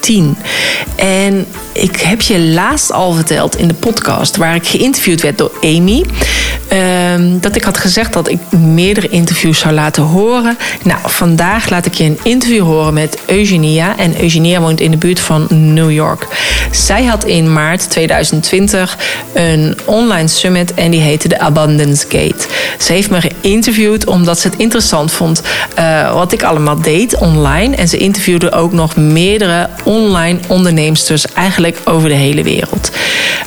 110. En ik heb je laatst al verteld in de podcast waar ik geïnterviewd werd door Amy. Ehm, dat ik had gezegd dat ik meerdere interviews zou laten horen. Nou, vandaag laat ik je een interview horen met Eugenia. En Eugenia woont in de buurt van New York. Zij had in maart 2020 een online summit en die heette de Abundance Gate. Ze heeft me geïnterviewd omdat ze het interessant vond uh, wat ik allemaal deed online. En ze interviewde ook nog meerdere online onderneemsters eigenlijk over de hele wereld.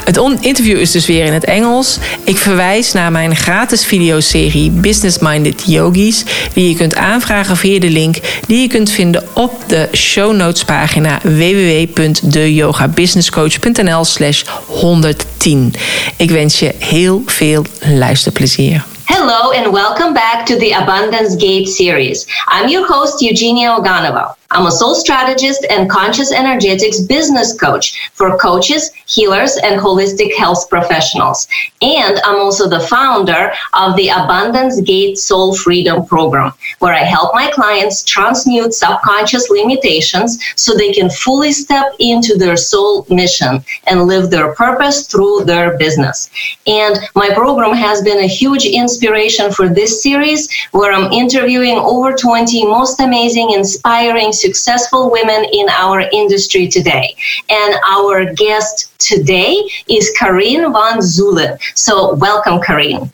Het interview is dus weer in het Engels. Ik verwijs naar mijn gratis videoserie Business Minded Yogis, die je kunt aanvragen via de link die je kunt vinden op de show notes pagina www.deyogabusinesscoach.nl slash 110. Ik wens je heel veel luisterplezier. Hello and welcome back to the Abundance Gate series. I'm your host, Eugenia Oganova. I'm a soul strategist and conscious energetics business coach for coaches, healers, and holistic health professionals. And I'm also the founder of the Abundance Gate Soul Freedom Program, where I help my clients transmute subconscious limitations so they can fully step into their soul mission and live their purpose through their business. And my program has been a huge inspiration for this series, where I'm interviewing over 20 most amazing, inspiring, successful women in our industry today. And our guest today is Karine van Zoelen. So, welcome, Karine.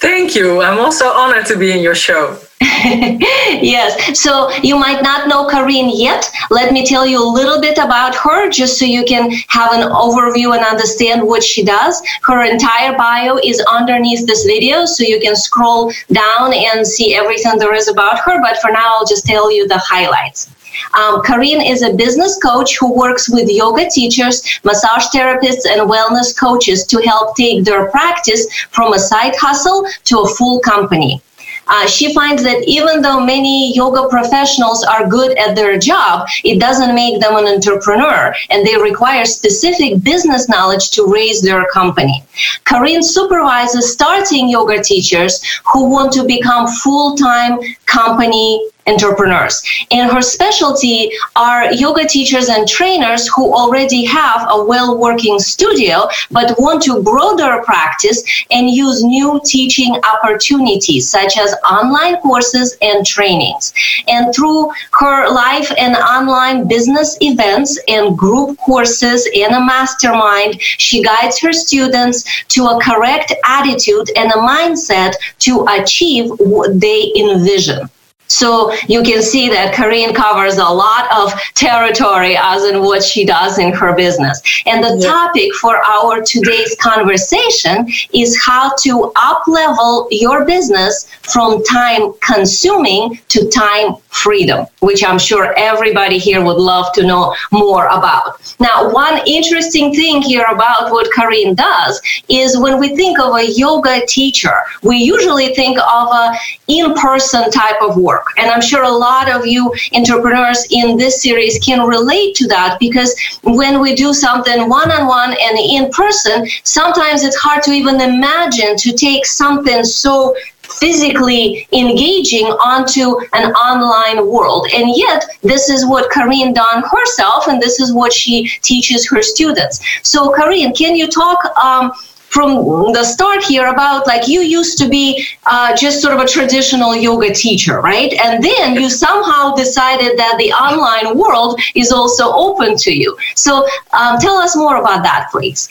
Thank you. I'm also honored to be in your show. yes. So you might not know Karine yet. Let me tell you a little bit about her just so you can have an overview and understand what she does. Her entire bio is underneath this video, so you can scroll down and see everything there is about her. But for now, I'll just tell you the highlights. Um, Karine is a business coach who works with yoga teachers, massage therapists, and wellness coaches to help take their practice from a side hustle to a full company. Uh, she finds that even though many yoga professionals are good at their job, it doesn't make them an entrepreneur, and they require specific business knowledge to raise their company. Karin supervises starting yoga teachers who want to become full time company entrepreneurs. And her specialty are yoga teachers and trainers who already have a well working studio but want to grow their practice and use new teaching opportunities such as online courses and trainings. And through her live and online business events and group courses and a mastermind, she guides her students to a correct attitude and a mindset to achieve what they envision. So you can see that Karine covers a lot of territory as in what she does in her business. And the yeah. topic for our today's conversation is how to up level your business from time consuming to time freedom, which I'm sure everybody here would love to know more about. Now, one interesting thing here about what Karine does is when we think of a yoga teacher, we usually think of a in-person type of work. And I'm sure a lot of you entrepreneurs in this series can relate to that because when we do something one-on-one and in person, sometimes it's hard to even imagine to take something so physically engaging onto an online world. And yet, this is what Karine done herself, and this is what she teaches her students. So, Karine, can you talk? Um, from the start here about like you used to be uh, just sort of a traditional yoga teacher, right? And then you somehow decided that the online world is also open to you. So um, tell us more about that, please.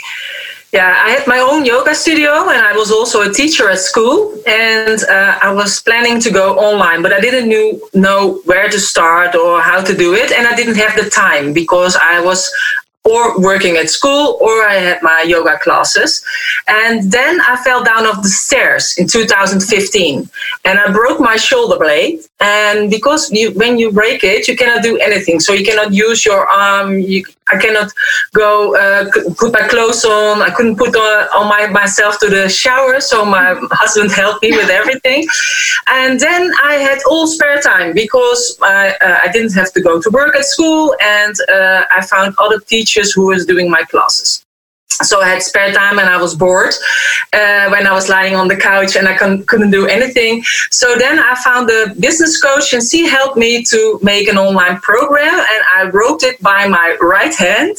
Yeah, I had my own yoga studio and I was also a teacher at school. And uh, I was planning to go online, but I didn't knew, know where to start or how to do it. And I didn't have the time because I was or working at school or I had my yoga classes. And then I fell down off the stairs in 2015 and I broke my shoulder blade. and because you, when you break it, you cannot do anything. So you cannot use your arm. You, I cannot go uh, put my clothes on. I couldn't put on, on my myself to the shower. So my husband helped me with everything. And then I had all spare time because I, uh, I didn't have to go to work at school, and uh, I found other teachers who was doing my classes so I had spare time and I was bored uh, when I was lying on the couch and I couldn't, couldn't do anything. So then I found a business coach and she helped me to make an online program and I wrote it by my right hand.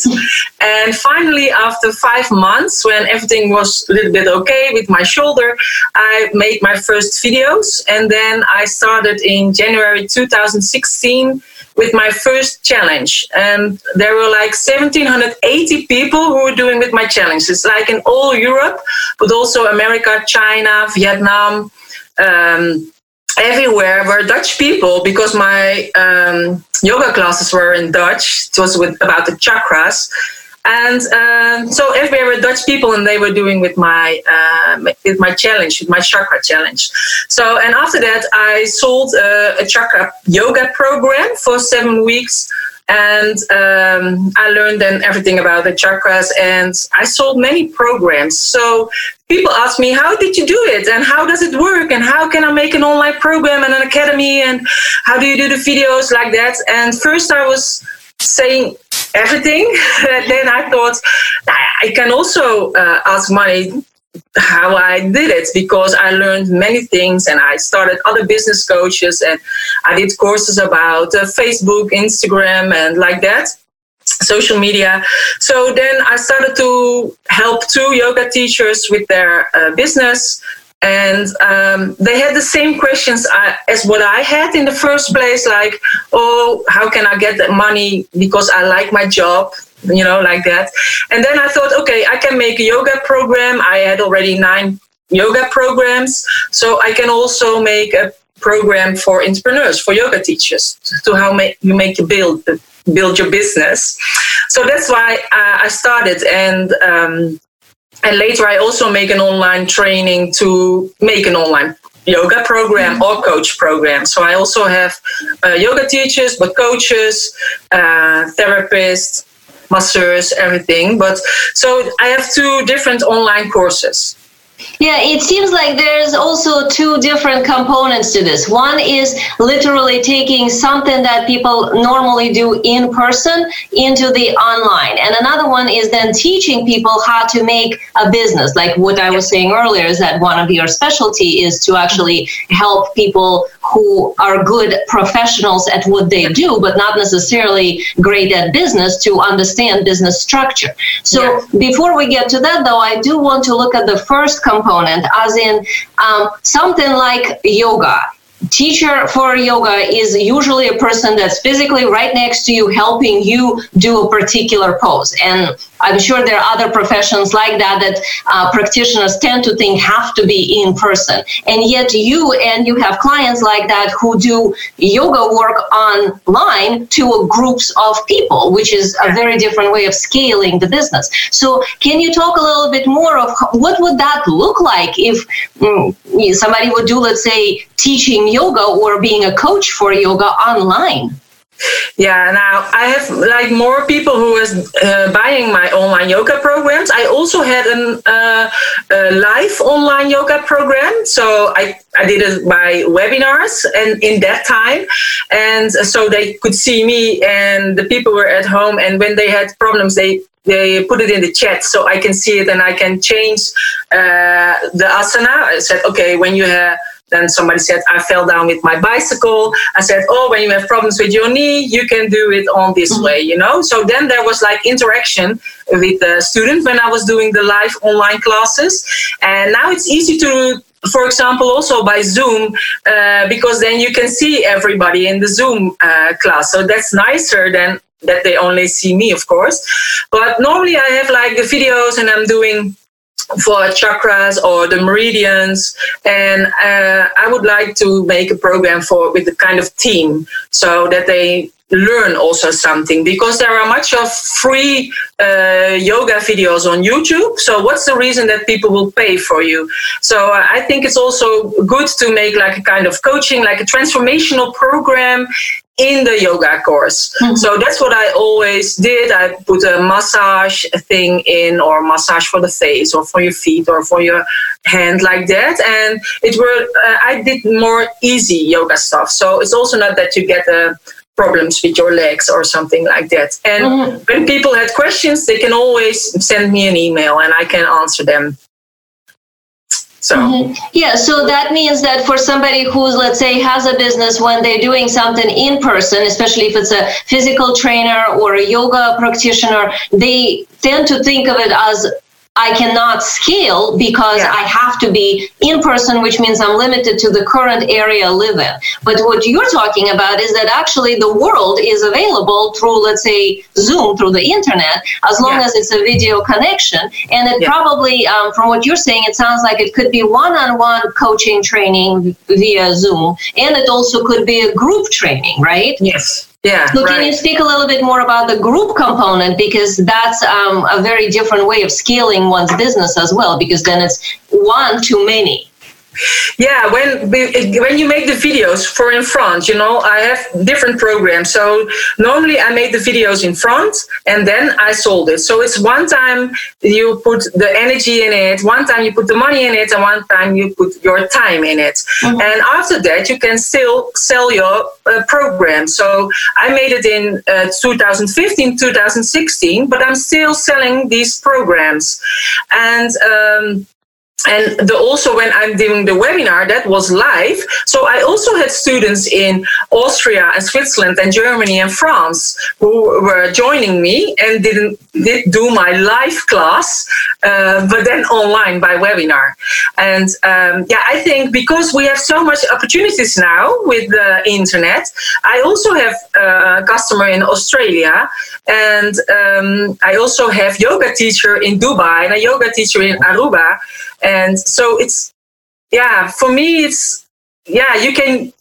And finally, after five months, when everything was a little bit okay with my shoulder, I made my first videos. And then I started in January 2016 with my first challenge. And there were like 1,780 people who were doing with my challenge. It's like in all Europe, but also America, China, Vietnam. Um, everywhere were Dutch people because my um, yoga classes were in Dutch. It was with about the chakras, and um, so everywhere were Dutch people, and they were doing with my uh, with my challenge, with my chakra challenge. So, and after that, I sold uh, a chakra yoga program for seven weeks, and um, I learned then everything about the chakras, and I sold many programs. So people ask me, how did you do it, and how does it work, and how can I make an online program and an academy, and how do you do the videos like that? And first, I was saying everything. then I thought I can also uh, ask money how I did it because I learned many things and I started other business coaches and I did courses about uh, Facebook, Instagram, and like that social media. So then I started to help two yoga teachers with their uh, business and um, they had the same questions as what I had in the first place, like, oh, how can I get that money because I like my job, you know, like that. And then I thought, okay, I can make a yoga program. I had already nine yoga programs, so I can also make a program for entrepreneurs, for yoga teachers, to how make, you make your build build your business. So that's why uh, I started and. Um, and later, I also make an online training to make an online yoga program or coach program. So I also have uh, yoga teachers, but coaches, uh, therapists, masseurs, everything. But so I have two different online courses. Yeah, it seems like there's also two different components to this. One is literally taking something that people normally do in person into the online. And another one is then teaching people how to make a business. Like what I was saying earlier is that one of your specialty is to actually help people who are good professionals at what they do, but not necessarily great at business to understand business structure. So yeah. before we get to that, though, I do want to look at the first component, as in um, something like yoga teacher for yoga is usually a person that's physically right next to you helping you do a particular pose. And i'm sure there are other professions like that that uh, practitioners tend to think have to be in person. And yet you and you have clients like that who do yoga work online to groups of people which is a very different way of scaling the business. So can you talk a little bit more of what would that look like if mm, somebody would do let's say teaching yoga or being a coach for yoga online? Yeah, now I have like more people who is uh, buying my online yoga programs. I also had an, uh, a live online yoga program, so I I did it by webinars and in that time, and so they could see me and the people were at home, and when they had problems, they they put it in the chat so I can see it and I can change uh, the asana. I said, okay, when you have then somebody said, I fell down with my bicycle. I said, Oh, when you have problems with your knee, you can do it on this mm-hmm. way, you know? So then there was like interaction with the student when I was doing the live online classes. And now it's easy to, for example, also by Zoom, uh, because then you can see everybody in the Zoom uh, class. So that's nicer than that they only see me, of course. But normally I have like the videos and I'm doing for chakras or the meridians. And uh, i would like to make a program for with the kind of team so that they learn also something because there are much of free uh, yoga videos on YouTube. So what's the reason that people will pay for you? So I think it's also good to make like a kind of coaching, like a transformational program in the yoga course. Mm-hmm. So that's what I always did. I put a massage thing in or massage for the face or for your feet or for your hand like that. And it were, uh, I did more easy yoga stuff. So it's also not that you get a, problems with your legs or something like that. And mm-hmm. when people had questions, they can always send me an email and I can answer them. So mm-hmm. yeah, so that means that for somebody who's let's say has a business when they're doing something in person, especially if it's a physical trainer or a yoga practitioner, they tend to think of it as I cannot scale because yeah. I have to be in person, which means I'm limited to the current area I live in. But what you're talking about is that actually the world is available through, let's say, Zoom, through the internet, as long yeah. as it's a video connection. And it yeah. probably, um, from what you're saying, it sounds like it could be one on one coaching training via Zoom, and it also could be a group training, right? Yes. Yeah. So right. can you speak a little bit more about the group component because that's um, a very different way of scaling one's business as well because then it's one too many. Yeah, when when you make the videos for in front, you know, I have different programs. So normally I made the videos in front and then I sold it. So it's one time you put the energy in it, one time you put the money in it, and one time you put your time in it. Mm-hmm. And after that, you can still sell your uh, program. So I made it in uh, 2015, 2016, but I'm still selling these programs. And um, and the, also when i'm doing the webinar that was live. So i also had students in austria and switzerland and germany and france who were joining me and didn't did do my live class uh, but then online by webinar. And um, yeah i think because we have so much opportunities now with the internet i also have a customer in australia and um, i also have yoga teacher in dubai and a yoga teacher in aruba and so it's yeah for me it's yeah you can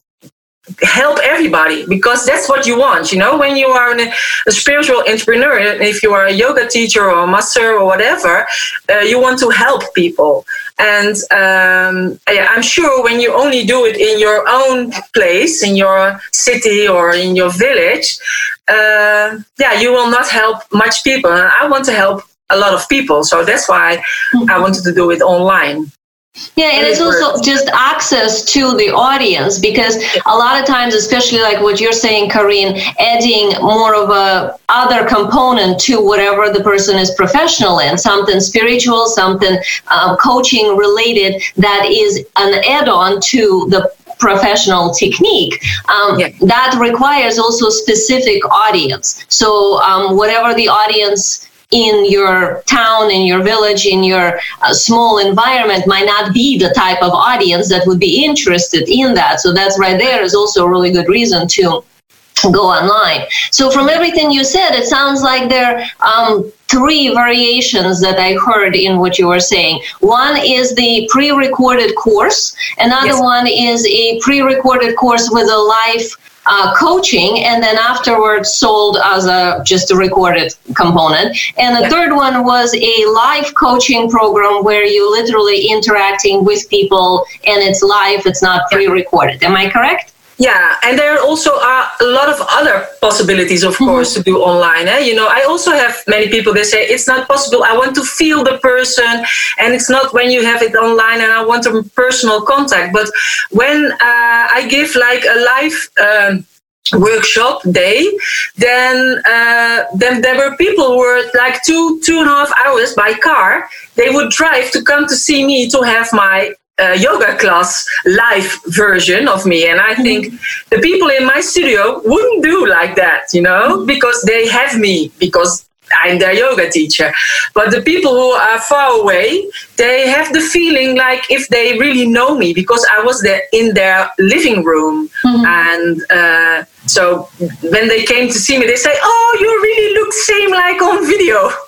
help everybody because that's what you want you know? When you are an, a spiritual entrepreneur if you are a yoga teacher or a master or whatever uh, you want to help people. And um, yeah, i'm sure when you only do it in your own place in your city or in your village uh, yeah you will not help much people. And i want to help a lot of people. So that's why mm-hmm. I wanted to do it online. Yeah, and it's also just access to the audience because a lot of times, especially like what you're saying, Karine, adding more of a other component to whatever the person is professional in, something spiritual, something uh, coaching related, that is an add-on to the professional technique um, yeah. that requires also specific audience so um, whatever the audience in your town, in your village, in your uh, small environment might not be the type of audience that would be interested in that. So that's right there is also a really good reason to go online. So from everything you said, it sounds like there are um, three variations that I heard in what you were saying. One is the pre-recorded course. Another yes. one is a pre-recorded course with a live uh, coaching and then afterwards sold as a just a recorded component. And the third one was a live coaching program where you literally interacting with people and it's live it's not pre-recorded. Am i correct yeah, and there also are a lot of other possibilities, of mm-hmm. course, to do online. Eh? You know, I also have many people that say it's not possible. I want to feel the person, and it's not when you have it online, and I want a personal contact. But when uh, I give like a live. Um, workshop day then uh, then there were people who were like two two and a half hours by car they would drive to come to see me to have my uh, yoga class live version of me and i think the people in my studio wouldn't do like that you know because they have me because I'm their yoga teacher. But the people who are far away, they have the feeling like if they really know me because I was there in their living room. Mm-hmm. And uh, so when they came to see me, they say, "Oh, you really look same like on video."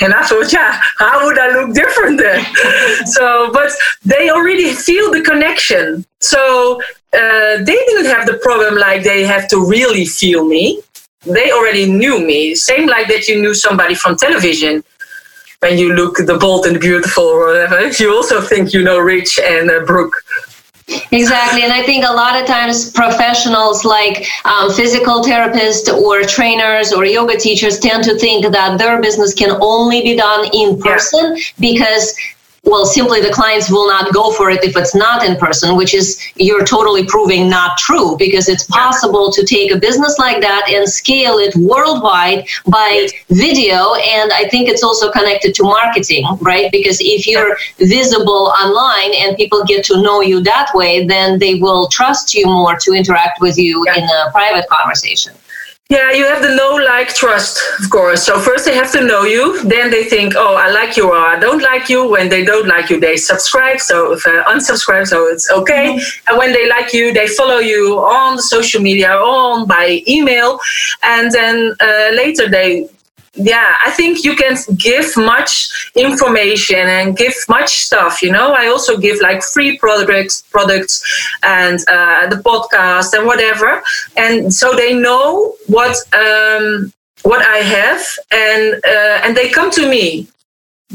And I thought, yeah, how would I look different then? so, but they already feel the connection. So uh, they didn't have the problem like they have to really feel me they already knew me. Same like that you knew somebody from television. When you look the bold and beautiful or whatever, you also think you know Ridge and uh, Brooke. Exactly. And I think a lot of times professionals like um, physical therapists or trainers or yoga teachers tend to think that their business can only be done in person yeah. because well, simply the clients will not go for it if it's not in person, which is you're totally proving not true because it's possible to take a business like that and scale it worldwide by video. And I think it's also connected to marketing, right? Because if you're visible online and people get to know you that way, then they will trust you more to interact with you in a private conversation. Yeah, you have the know, like, trust, of course. So first they have to know you. Then they think, oh, I like you or I don't like you. When they don't like you, they subscribe. So if uh, unsubscribe, so it's okay. Mm-hmm. And when they like you, they follow you on the social media, on by email, and then uh, later they yeah i think you can give much information and give much stuff you know? I also give like free products products and uh, the podcast and whatever. And so they know what um, what i have and uh, and they come to me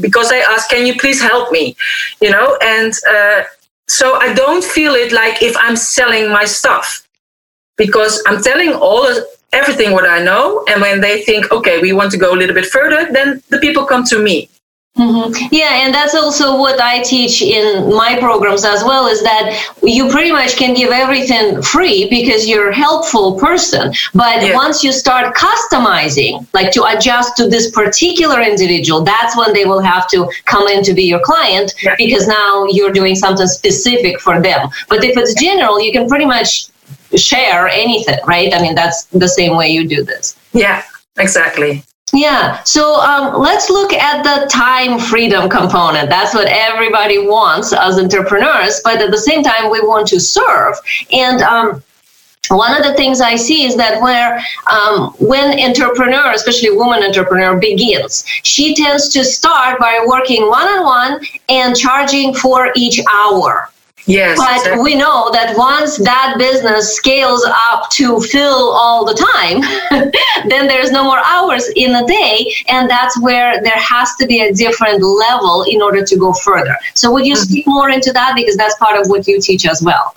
because they ask can you please help me? You know? And uh, so i don't feel it like if i'm selling my stuff because i'm telling all everything what I know. And when they think, okay, we want to go a little bit further, then the people come to me. Mm-hmm. Yeah, and that's also what I teach in my programs as well is that you pretty much can give everything free because you're a helpful person. But yeah. once you start customizing, like to adjust to this particular individual, that's when they will have to come in to be your client yeah. because now you're doing something specific for them. But if it's general, you can pretty much share anything, right? I mean, that's the same way you do this. Yeah, exactly. Yeah. So um, let's look at the time freedom component. That's what everybody wants as entrepreneurs, but at the same time, we want to serve. And um, one of the things I see is that where um, when entrepreneur, especially woman entrepreneur, begins, she tends to start by working one on one and charging for each hour. Yes. But exactly. we know that once that business scales up to fill all the time, then there's no more hours in a day. And that's where there has to be a different level in order to go further. So would you mm-hmm. speak more into that? Because that's part of what you teach as well.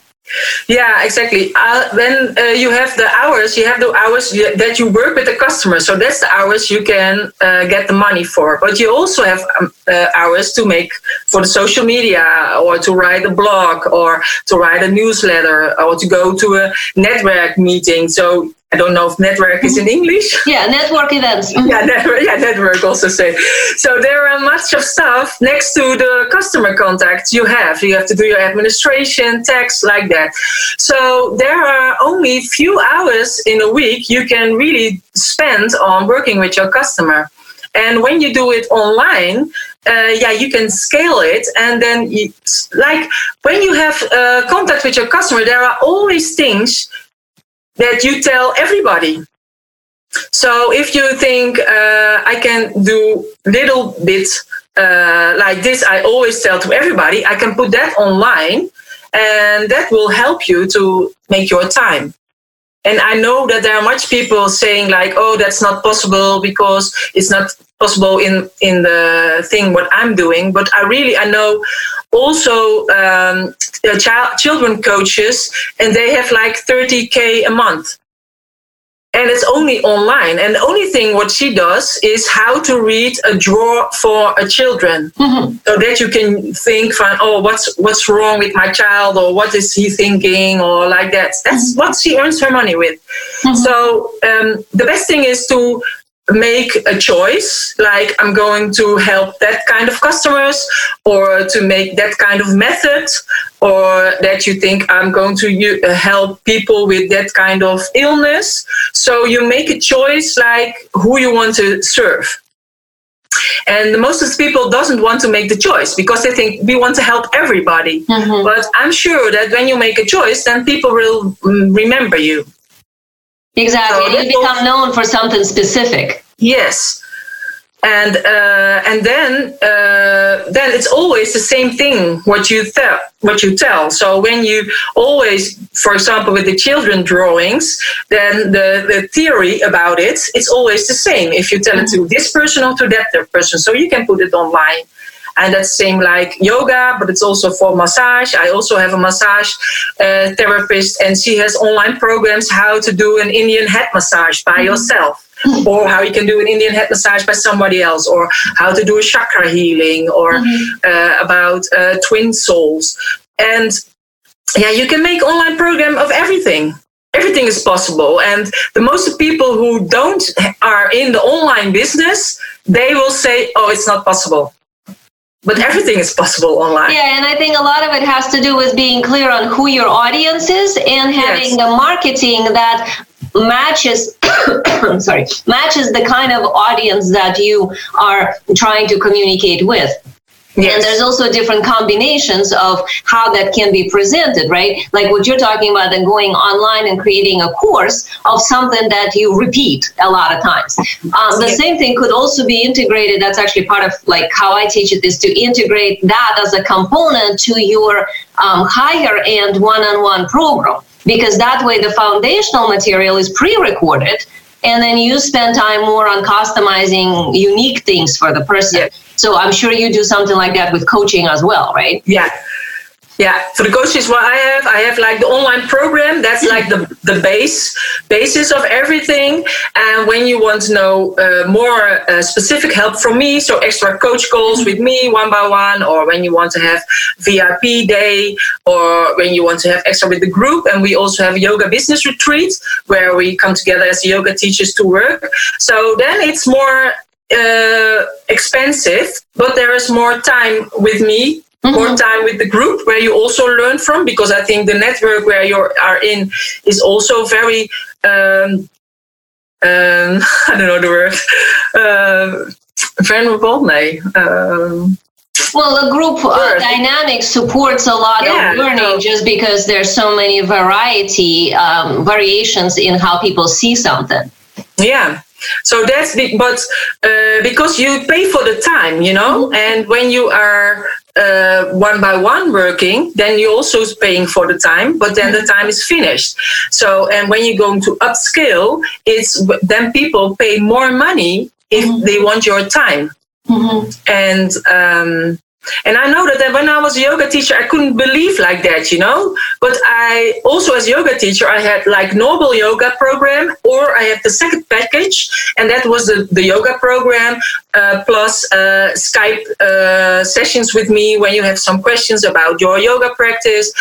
Yeah, exactly. Uh, when uh, you have the hours, you have the hours that you work with the customer. So that's the hours you can uh, get the money for. But you also have um, uh, hours to make for the social media or to write a blog or to write a newsletter or to go to a network meeting. So I don't know if network is in English. Yeah, network events. yeah, network, yeah, network also say. So there are much of stuff next to the customer contacts you have. You have to do your administration, tax, like that. So there are only few hours in a week you can really spend on working with your customer. And when you do it online, uh, yeah, you can scale it. And then, you, like when you have uh, contact with your customer, there are always things that you tell everybody. So if you think uh, I can do little bits uh, like this, I always tell to everybody, I can put that online and that will help you to make your time. And I know that there are much people saying like, oh, that's not possible because it's not possible in, in the thing what I'm doing. But I really, I know also um, child, children coaches and they have like 30K a month and it's only online. And the only thing what she does is how to read a drawer for a children, mm-hmm. so that you can think from oh what's what's wrong with my child or what is he thinking or like that. That's mm-hmm. what she earns her money with. Mm-hmm. So um, the best thing is to make a choice like i'm going to help that kind of customers or to make that kind of method or that you think i'm going to uh, help people with that kind of illness. So you make a choice like who you want to serve. And most of the people doesn't want to make the choice because they think we want to help everybody. Mm-hmm. but i'm sure that when you make a choice then people will mm, remember you Exactly. So you become known for something specific. Yes. and uh, and then uh, then it's always the same thing what you tell what you tell so when you always for example with the children drawings then the, the theory about it it's always the same if you tell it to this person or to that person so you can put it online and that's same like yoga but it's also for massage i also have a massage uh, therapist and she has online programs how to do an indian head massage by mm-hmm. yourself or how you can do an Indian head massage by somebody else, or how to do a chakra healing, or mm-hmm. uh, about uh, twin souls. And yeah, you can make online program of everything. Everything is possible, and the most people who don't are in the online business, they will say, "Oh, it's not possible." But everything is possible online. Yeah, and I think a lot of it has to do with being clear on who your audience is and having yes. the marketing that matches sorry matches the kind of audience that you are trying to communicate with Yes. And there's also different combinations of how that can be presented, right? Like what you're talking about, and going online and creating a course of something that you repeat a lot of times. Um, the same thing could also be integrated. That's actually part of like how I teach it is to integrate that as a component to your um, higher end one-on-one program because that way the foundational material is pre-recorded and then you spend time more on customizing unique things for the person. So I'm sure you do something like that with coaching as well, right? Yeah. Yeah, for the coaches, what I have, I have like the online program. That's like the the base basis of everything. And when you want to know uh, more uh, specific help from me, so extra coach calls with me one by one, or when you want to have VIP day, or when you want to have extra with the group, and we also have yoga business retreat where we come together as yoga teachers to work. So then it's more uh, expensive, but there is more time with me mm-hmm. more time with the group where you also learn from because I think the network where you are in is also very um, um, I don't know the word uh, vulnerable. No. Um, well, the group uh, dynamic supports a lot yeah, of learning just because there's so many variety um, variations in how people see something. Yeah, so that's the, but uh, because you pay for the time you know mm-hmm. and when you are uh, one by one working, then you're also paying for the time, but then the time is finished. So, and when you're going to upscale, it's then people pay more money if mm-hmm. they want your time. Mm-hmm. And um, and I know that when I was a yoga teacher, I couldn't believe like that, you know. But I also, as a yoga teacher, I had like normal yoga program, or I had the second package, and that was the, the yoga program uh, plus uh, Skype uh, sessions with me when you have some questions about your yoga practice,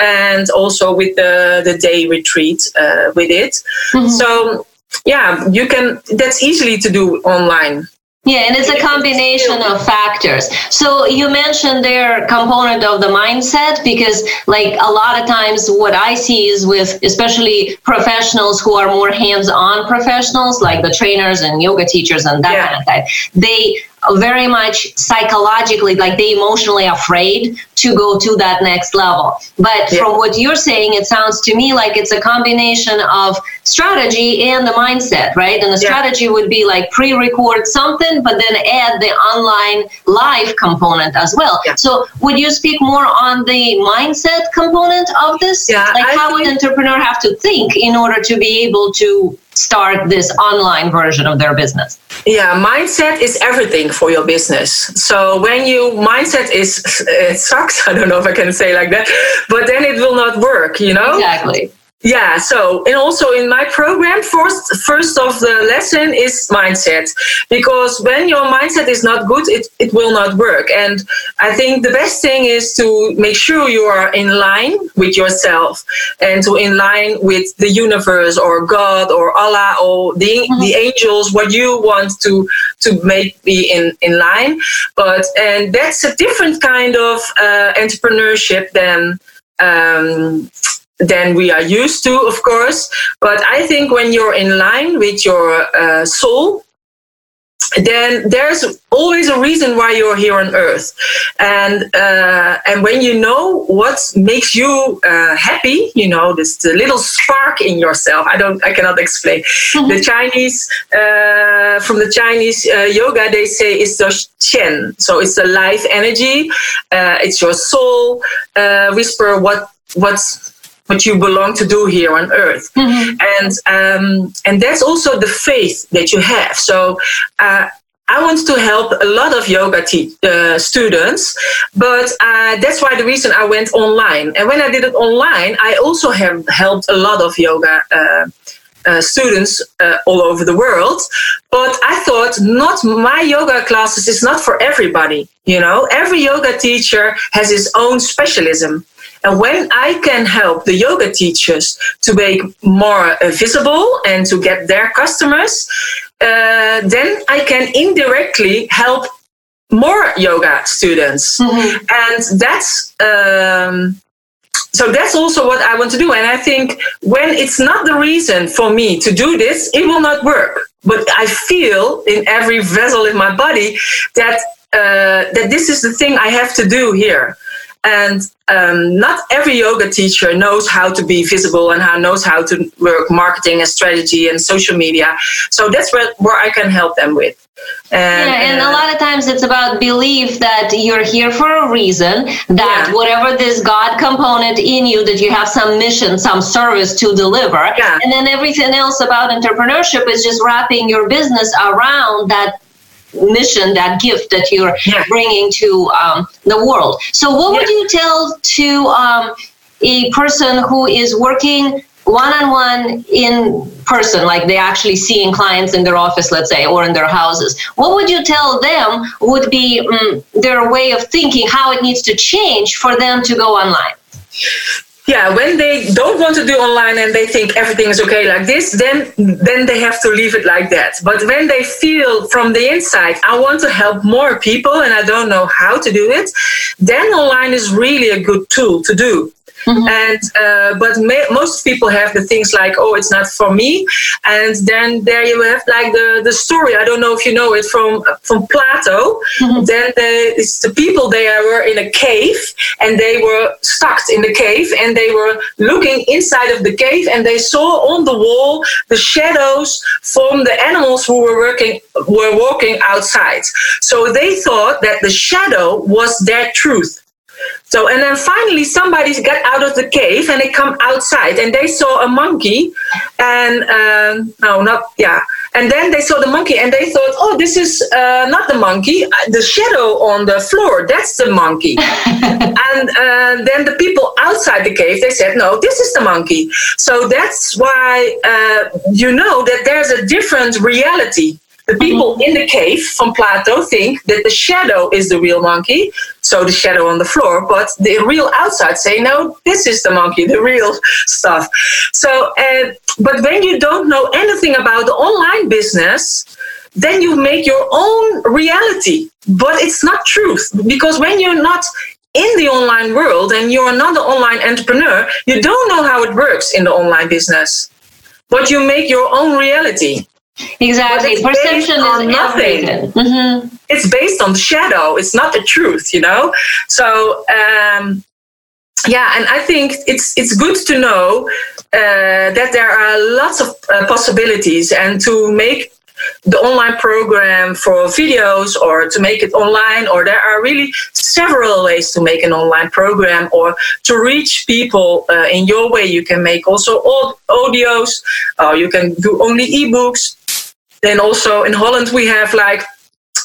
and also with the the day retreat uh, with it. Mm-hmm. So yeah, you can. That's easily to do online. Yeah, and it's a combination of factors. So you mentioned their component of the mindset because like a lot of times what I see is with especially professionals who are more hands-on professionals like the trainers and yoga teachers and that yeah. kind of thing. They very much psychologically, like they emotionally afraid to go to that next level. But yeah. from what you're saying, it sounds to me like it's a combination of strategy and the mindset, right? And the yeah. strategy would be like pre-record something, but then add the online live component as well. Yeah. So would you speak more on the mindset component of this? Yeah, like I how would an entrepreneur have to think in order to be able to start this online version of their business? Yeah, mindset is everything for your business. So when you mindset is it sucks. I don't know if I can say like that, but then it will not work. You know exactly. Yeah. So, and also in my program, first, first of the lesson is mindset, because when your mindset is not good, it, it will not work. And I think the best thing is to make sure you are in line with yourself and to in line with the universe or God or Allah or the, mm-hmm. the angels, what you want to, to make be in, in line. But, and that's a different kind of uh, entrepreneurship than, um, than we are used to, of course. But I think when you're in line with your uh, soul, then there's always a reason why you're here on earth and uh, and when you know what makes you uh, happy you know this the little spark in yourself i don't i cannot explain mm-hmm. the chinese uh, from the chinese uh, yoga they say it's the qian so it's the life energy uh, it's your soul uh, whisper what what's what you belong to do here on earth mm-hmm. and um, and that's also the faith that you have so uh, I want to help a lot of yoga te- uh, students, but uh, that's why the reason I went online. And when I did it online, I also have helped a lot of yoga uh, uh students uh, all over the world. But I thought, not my yoga classes is not for everybody. You know, every yoga teacher has his own specialism. And when I can help the yoga teachers to make more uh, visible and to get their customers, uh, then I can indirectly help more yoga students. Mm-hmm. And that's. Um, so that's also what I want to do. And I think when it's not the reason for me to do this, it will not work. But I feel in every vessel in my body that uh, that this is the thing I have to do here. And um, not every yoga teacher knows how to be visible and how knows how to work marketing and strategy and social media. So that's where, where I can help them with. And, yeah, and uh, a lot of times it's about belief that you're here for a reason, that yeah. whatever this God component in you, that you have some mission, some service to deliver. Yeah. And then everything else about entrepreneurship is just wrapping your business around that mission, that gift that you're yeah. bringing to um, the world. So, what yeah. would you tell to um, a person who is working one on one in person, like they actually seeing clients in their office, let's say, or in their houses? What would you tell them would be um, their way of thinking, how it needs to change for them to go online? Yeah when they don't want to do online and they think everything is okay like this then then they have to leave it like that. But when they feel from the inside i want to help more people and i don't know how to do it then online is really a good tool to do Mm-hmm. And uh, but may, most people have the things like, oh, it's not for me, and then there you have like the the story. I don't know if you know it from from Plato. Mm-hmm. Then the, it's the people they were in a cave and they were stuck in the cave and they were looking inside of the cave and they saw on the wall the shadows from the animals who were working were walking outside. So they thought that the shadow was their truth. So, and then finally somebody got out of the cave and they come outside and they saw a monkey and, um, no, not, yeah. And then they saw the monkey and they thought, oh, this is uh, not the monkey, the shadow on the floor, that's the monkey. and uh, then the people outside the cave, they said, no, this is the monkey. So that's why uh, you know that there's a different reality the people in the cave from Plato think that the shadow is the real monkey, so the shadow on the floor, but the real outside say, no, this is the monkey, the real stuff. So, uh, but when you don't know anything about the online business, then you make your own reality. But it's not truth because when you're not in the online world and you're not an online entrepreneur, you don't know how it works in the online business. But you make your own reality. Exactly. Perception is nothing. Mm-hmm. It's based on shadow. It's not the truth, you know? So, um, yeah, and I think it's it's good to know uh, that there are lots of uh, possibilities, and to make the online program for videos or to make it online or there are really several ways to make an online program or to reach people uh, in your way you can make also audios uh, you can do only ebooks then also in Holland, we have like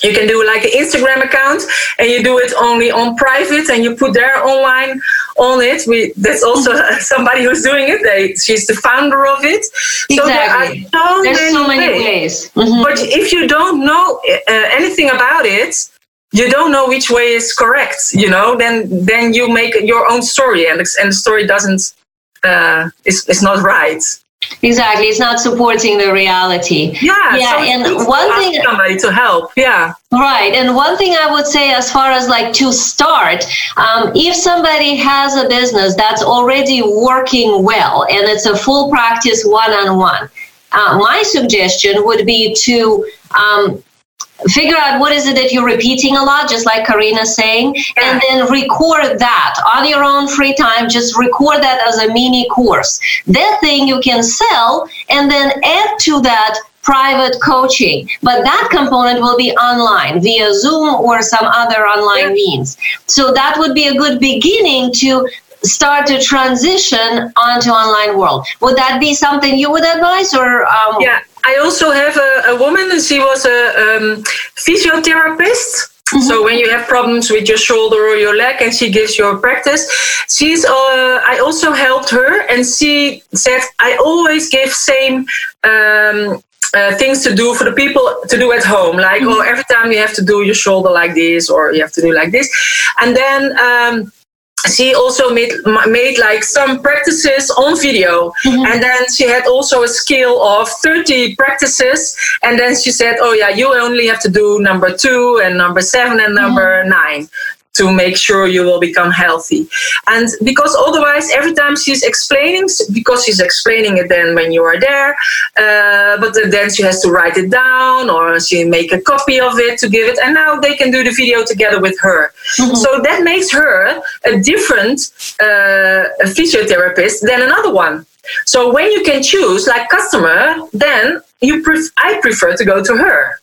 you can do like an Instagram account and you do it only on private and you put their online on it. We that's also somebody who's doing it. They, she's the founder of it. Exactly. So there are so There's many so many ways. ways. Mm-hmm. But if you don't know uh, anything about it, you don't know which way is correct. You know, then then you make your own story and and the story doesn't uh, is is not right. Exactly, it's not supporting the reality. Yeah, yeah. So and one thing, somebody to help. Yeah, right. And one thing I would say, as far as like to start, um, if somebody has a business that's already working well and it's a full practice one-on-one, uh, my suggestion would be to um, figure out what is it that you're repeating a lot, just like Karina's saying, Yeah. and then record that on your own free time. Just record that as a mini course. That thing you can sell and then add to that private coaching. But that component will be online via Zoom or some other online Yeah. means. So that would be a good beginning to start to transition onto online world. Would that be something you would advise or um, Yeah, I also have a, a woman, and she was a um, physiotherapist. So when you have problems with your shoulder or your leg, and she gives you a practice, she's. Uh, I also helped her, and she said I always give same. Um, uh, things to do for the people to do at home, like oh, every time you have to do your shoulder like this, or you have to do like this, and then um, she also made made like some practices on video. Mm-hmm. And then she had also a scale of 30 practices. And then she said oh yeah you only have to do number two and number seven and number mm-hmm. nine to make sure you will become healthy. And because otherwise every time she's explaining because she's explaining it then when you are there uh, but then she has to write it down or she make a copy of it to give it and now they can do the video together with her. So that makes her a different uh, physiotherapist than another one. So when you can choose like customer then you pref- i prefer to go to her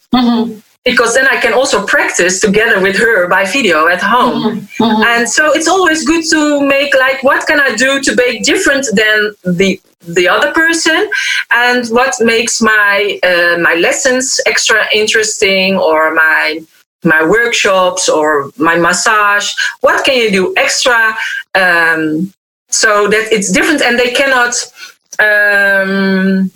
because then I can also practice together with her by video at home. And so it's always good to make like what can I do to make different than the the other person? And what makes my uh, my lessons extra interesting or my my workshops or my massage? What can you do extra um, so that it's different and they cannot um,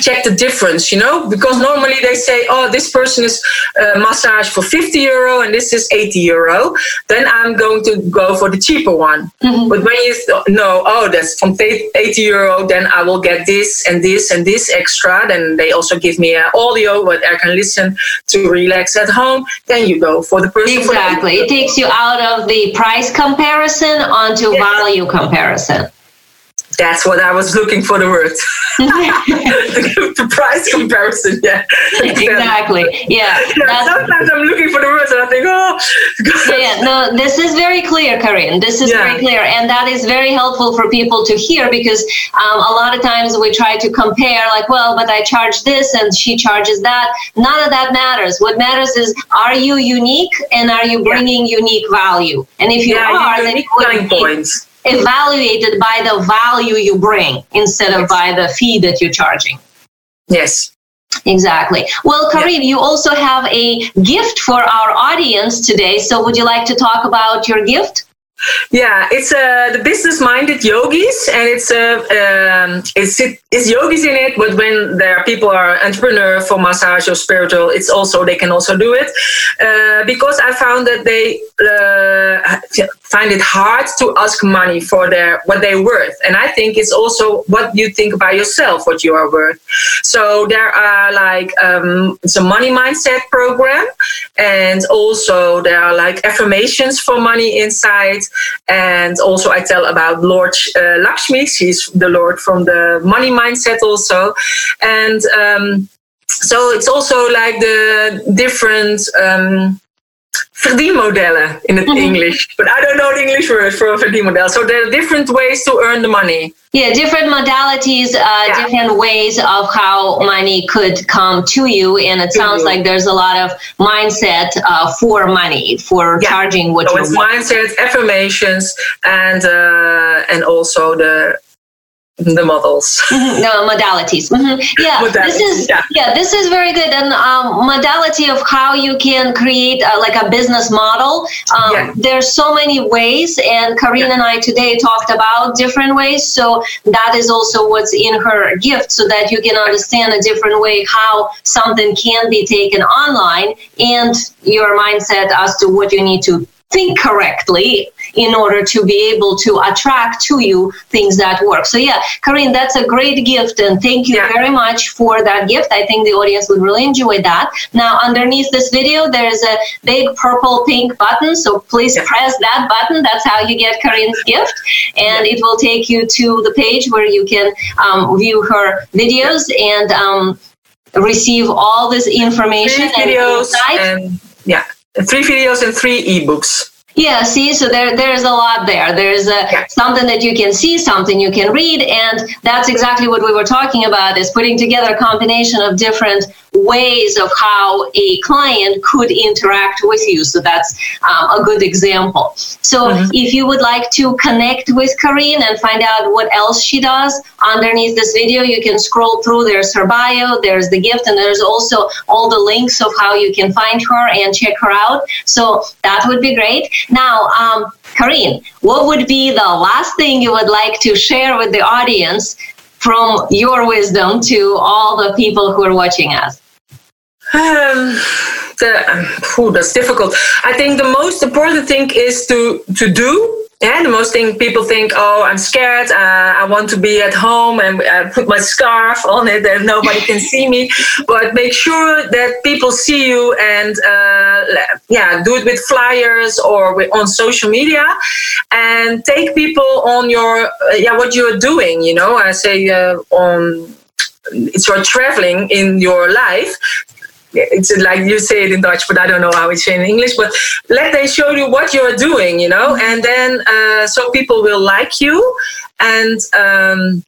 check the difference, you know, because normally they say, oh, this person is uh, massage for 50 euro and this is 80 euro. Then I'm going to go for the cheaper one. But when you th- know, oh, that's from 80 euro, then I will get this and this and this extra. Then they also give me an audio what I can listen to relax at home. Then you go for the person. the- Exactly. It takes you out of the price comparison onto value comparison. That's what I was looking for the word. the price comparison, yeah. exactly. Yeah. Yeah, sometimes I'm looking for the words and I think, oh, yeah, no, this is very clear, Karin. This is Yeah. very clear, and that is very helpful for people to hear because um, a lot of times we try to compare, like, well, but I charge this and she charges that. None of that matters. What matters is, are you unique and are you bringing unique value? And if you yeah, are, then it would be points. Evaluated by the value you bring instead of by the fee that you're charging. Yes. Exactly. Well, Karin, you also have a gift for our audience today. So, would you like to talk about your gift? Yeah, it's uh, the business-minded yogis, and it's uh, um, it's it, it's yogis in it. But when there are people are entrepreneur for massage or spiritual, it's also they can also do it uh, because I found that they uh, find it hard to ask money for their what they're worth, and I think it's also what you think about yourself, what you are worth. So there are like um, it's a money mindset program, and also there are like affirmations for money inside and also I tell about Lord uh, Lakshmi. She's the Lord from the money mindset also, and um, so it's also like the different. Um, verdienmodellen in het English, but I don't know the English word for a verdienmodel. So there are different ways to earn the money. Yeah, different modalities, uh, Yeah. different ways of how money could come to you. And it sounds you. like there's a lot of mindset uh, for money, for Yeah. charging what So you it's want. mindset, affirmations, and uh, and also the the models. Mhm, No modalities. Mhm. Yeah, this is yeah. yeah. this is very good. And um, modality of how you can create uh, like a business model. Um, Yeah. There's so many ways, and Karina and I today talked about different ways. So that is also what's in her gift, so that you can understand a different way how something can be taken online and your mindset as to what you need to think correctly in order to be able to attract to you things that work. So yeah, Karin, that's a great gift and thank you Yeah. very much for that gift. I think the audience would really enjoy that. Now underneath this video there's a big purple pink button, so please Yeah. press that button. That's how you get Karin's gift and it will take you to the page where you can um, view her videos and um, receive all this information videos and, and yeah, three videos and three ebooks. Yeah, see, so there, there's a lot there. There's a, uh, yeah. something that you can see, something you can read, and that's exactly what we were talking about: is putting together a combination of different ways of how a client could interact with you. So that's um, a good example. So mm-hmm. if you would like to connect with Karin and find out what else she does underneath this video, you can scroll through. There's her bio, there's the gift, and there's also all the links of how you can find her and check her out. So that would be great. Now, um, Karin, what would be the last thing you would like to share with the audience from your wisdom to all the people who are watching us? Um, the, oh, that's difficult. I think the most important thing is to to do. Yeah, the most thing people think, oh, I'm scared. Uh, I want to be at home and uh, put my scarf on it and nobody can see me. But make sure that people see you and uh, yeah, do it with flyers or with, on social media, and take people on your uh, yeah what you're doing. You know, I say uh, on it's your traveling in your life it's like you say it in Dutch, but I don't know how it's in English. But let they show you what you're doing, you know, and then uh, so people will like you, and um,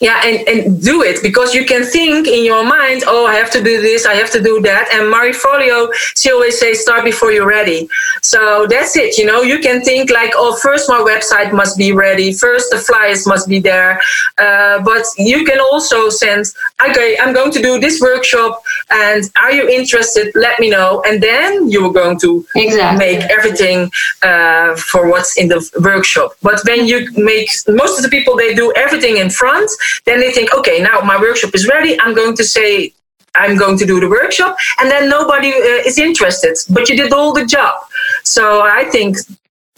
yeah and, and do it because you can think in your mind oh i have to do this i have to do that and marie forleo she always says start before you're ready. So that's it you know you can think like oh first my website must be ready first the flyers must be there uh, but you can also send okay i'm going to do this workshop and are you interested? Let me know and then you're going to exactly. make everything uh, for what's in the workshop. But when you make most of the people they do everything in front then they think, okay, now my workshop is ready. I'm going to say, I'm going to do the workshop, and then nobody uh, is interested. But you did all the job. So I think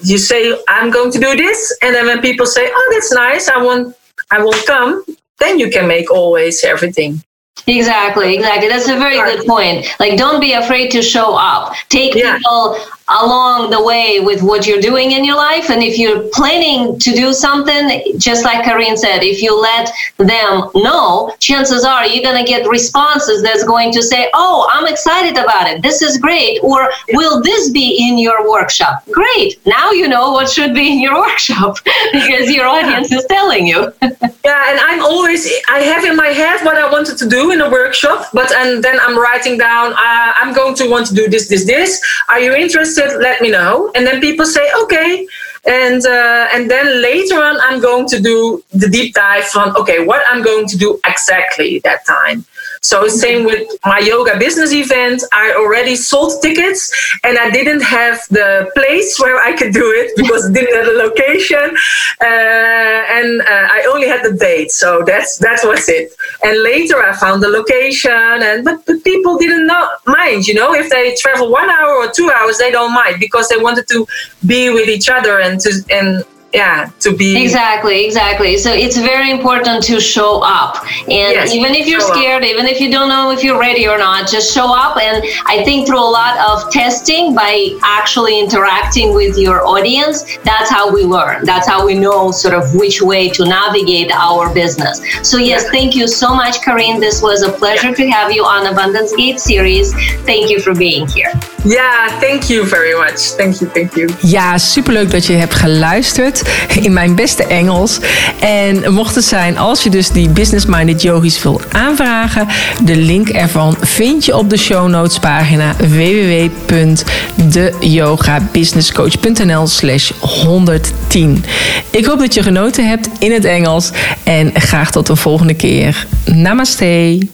you say, I'm going to do this, and then when people say, oh, that's nice, I want, I will come. Then you can make always everything. Exactly, exactly. That's a very good point. Like, don't be afraid to show up. Take yeah. people along the way with what you're doing in your life. And if you're planning to do something, just like Karin said, if you let them know, chances are you're going to get responses that's going to say, Oh, I'm excited about it. This is great. Or will this be in your workshop? Great. Now you know what should be in your workshop because your audience is telling you. yeah. And I'm always, I have in my head what I wanted to do in a workshop, but and then I'm writing down, uh, I'm going to want to do this, this, this. Are you interested? Let me know. And then people say, okay. And uh, and then later on, I'm going to do the deep dive on okay, what I'm going to do exactly that time. So same with my yoga business event. I already sold tickets and I didn't have the place where I could do it because it didn't have a location. Uh, and uh, I only had the date. So that's that was it. And later I found the location and but, but people didn't know, mind, you know, if they travel one hour or two hours, they don't mind because they wanted to be with each other and to and yeah to be exactly exactly. So it's very important to show up. And yes, even if you're scared up. even if you don't know if you're ready or not just show up. And i think through a lot of testing by actually interacting with your audience that's how we learn. That's how we know sort of which way to navigate our business. So yes yeah. thank you so much Karin this was a pleasure yeah. to have you on abundance gate series. Thank you for being here yeah thank you very much thank you thank you ja superleuk dat je hebt geluisterd in mijn beste Engels. En mocht het zijn, als je dus die Business Minded Yogis wil aanvragen, de link ervan vind je op de show notes pagina www.deyogabusinesscoach.nl slash 110. Ik hoop dat je genoten hebt in het Engels en graag tot een volgende keer. Namaste.